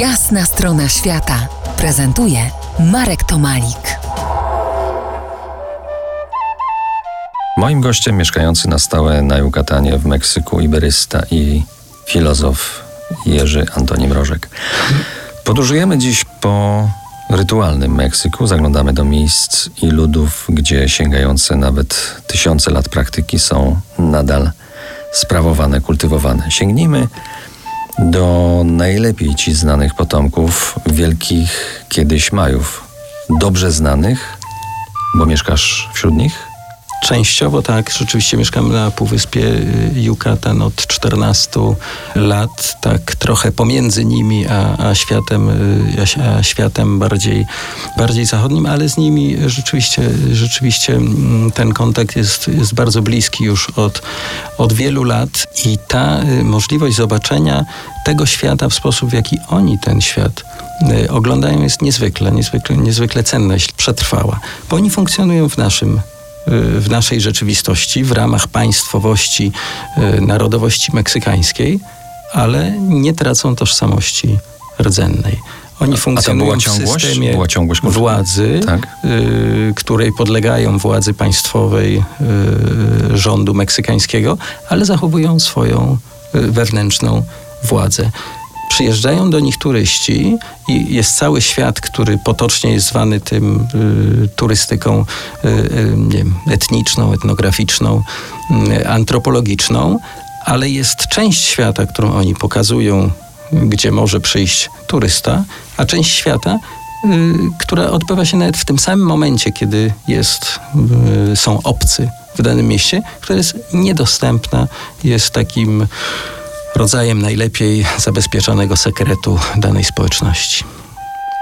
Jasna strona świata prezentuje Marek Tomalik. Moim gościem mieszkający na stałe na Jukatanie w Meksyku iberysta i filozof Jerzy Antoni Mrożek. Podróżujemy dziś po rytualnym Meksyku, zaglądamy do miejsc i ludów, gdzie sięgające nawet tysiące lat praktyki są nadal sprawowane, kultywowane. Sięgnijmy do najlepiej ci znanych potomków wielkich kiedyś Majów. Dobrze znanych, bo mieszkasz wśród nich? Częściowo tak, rzeczywiście mieszkam na Półwyspie Yucatan od 14 lat, tak trochę pomiędzy nimi a, a światem, a, a światem bardziej, bardziej zachodnim, ale z nimi rzeczywiście, rzeczywiście mm, ten kontakt jest, jest bardzo bliski już od, od wielu lat i ta y, możliwość zobaczenia tego świata w sposób, w jaki oni ten świat y, oglądają jest niezwykle, niezwykle, niezwykle cenna, jeśli przetrwała, bo oni funkcjonują w naszym Y, w naszej rzeczywistości, w ramach państwowości, y, narodowości meksykańskiej, ale nie tracą tożsamości rdzennej. Oni funkcjonują w systemie władzy, tak. y, której podlegają władzy państwowej y, rządu meksykańskiego, ale zachowują swoją y, wewnętrzną władzę przyjeżdżają do nich turyści i jest cały świat, który potocznie jest zwany tym y, turystyką y, y, wiem, etniczną, etnograficzną, y, antropologiczną, ale jest część świata, którą oni pokazują, gdzie może przyjść turysta, a część świata, y, która odbywa się nawet w tym samym momencie, kiedy jest, y, są obcy w danym mieście, która jest niedostępna, jest takim rodzajem najlepiej zabezpieczonego sekretu danej społeczności.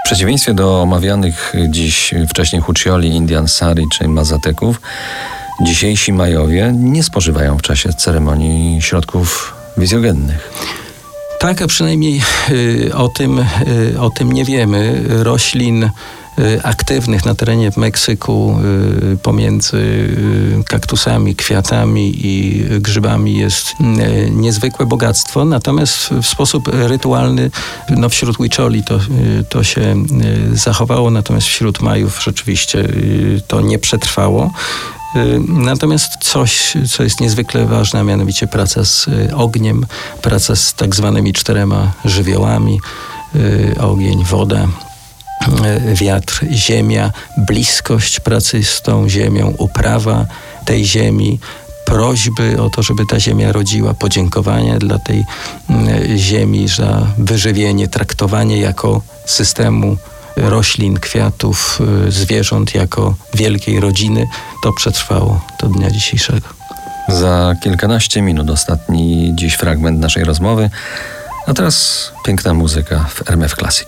W przeciwieństwie do omawianych dziś wcześniej Huccioli, Indian Sari czy Mazateków, dzisiejsi Majowie nie spożywają w czasie ceremonii środków wizjogennych. Tak, a przynajmniej y, o, tym, y, o tym nie wiemy. Roślin aktywnych na terenie Meksyku y, pomiędzy y, kaktusami, kwiatami i grzybami jest niezwykłe bogactwo, natomiast w sposób rytualny no wśród Huicholi to, to się zachowało, natomiast wśród Majów rzeczywiście to nie przetrwało. Natomiast coś, co jest niezwykle ważne, a mianowicie praca z ogniem, praca z tak zwanymi czterema żywiołami, ogień, woda, wiatr, ziemia, bliskość pracy z tą ziemią, uprawa tej ziemi, prośby o to, żeby ta ziemia rodziła, podziękowania dla tej mm, ziemi za wyżywienie, traktowanie jako systemu roślin, kwiatów, y, zwierząt jako wielkiej rodziny, to przetrwało do dnia dzisiejszego. Za kilkanaście minut ostatni dziś fragment naszej rozmowy, a teraz piękna muzyka w RMF Classic.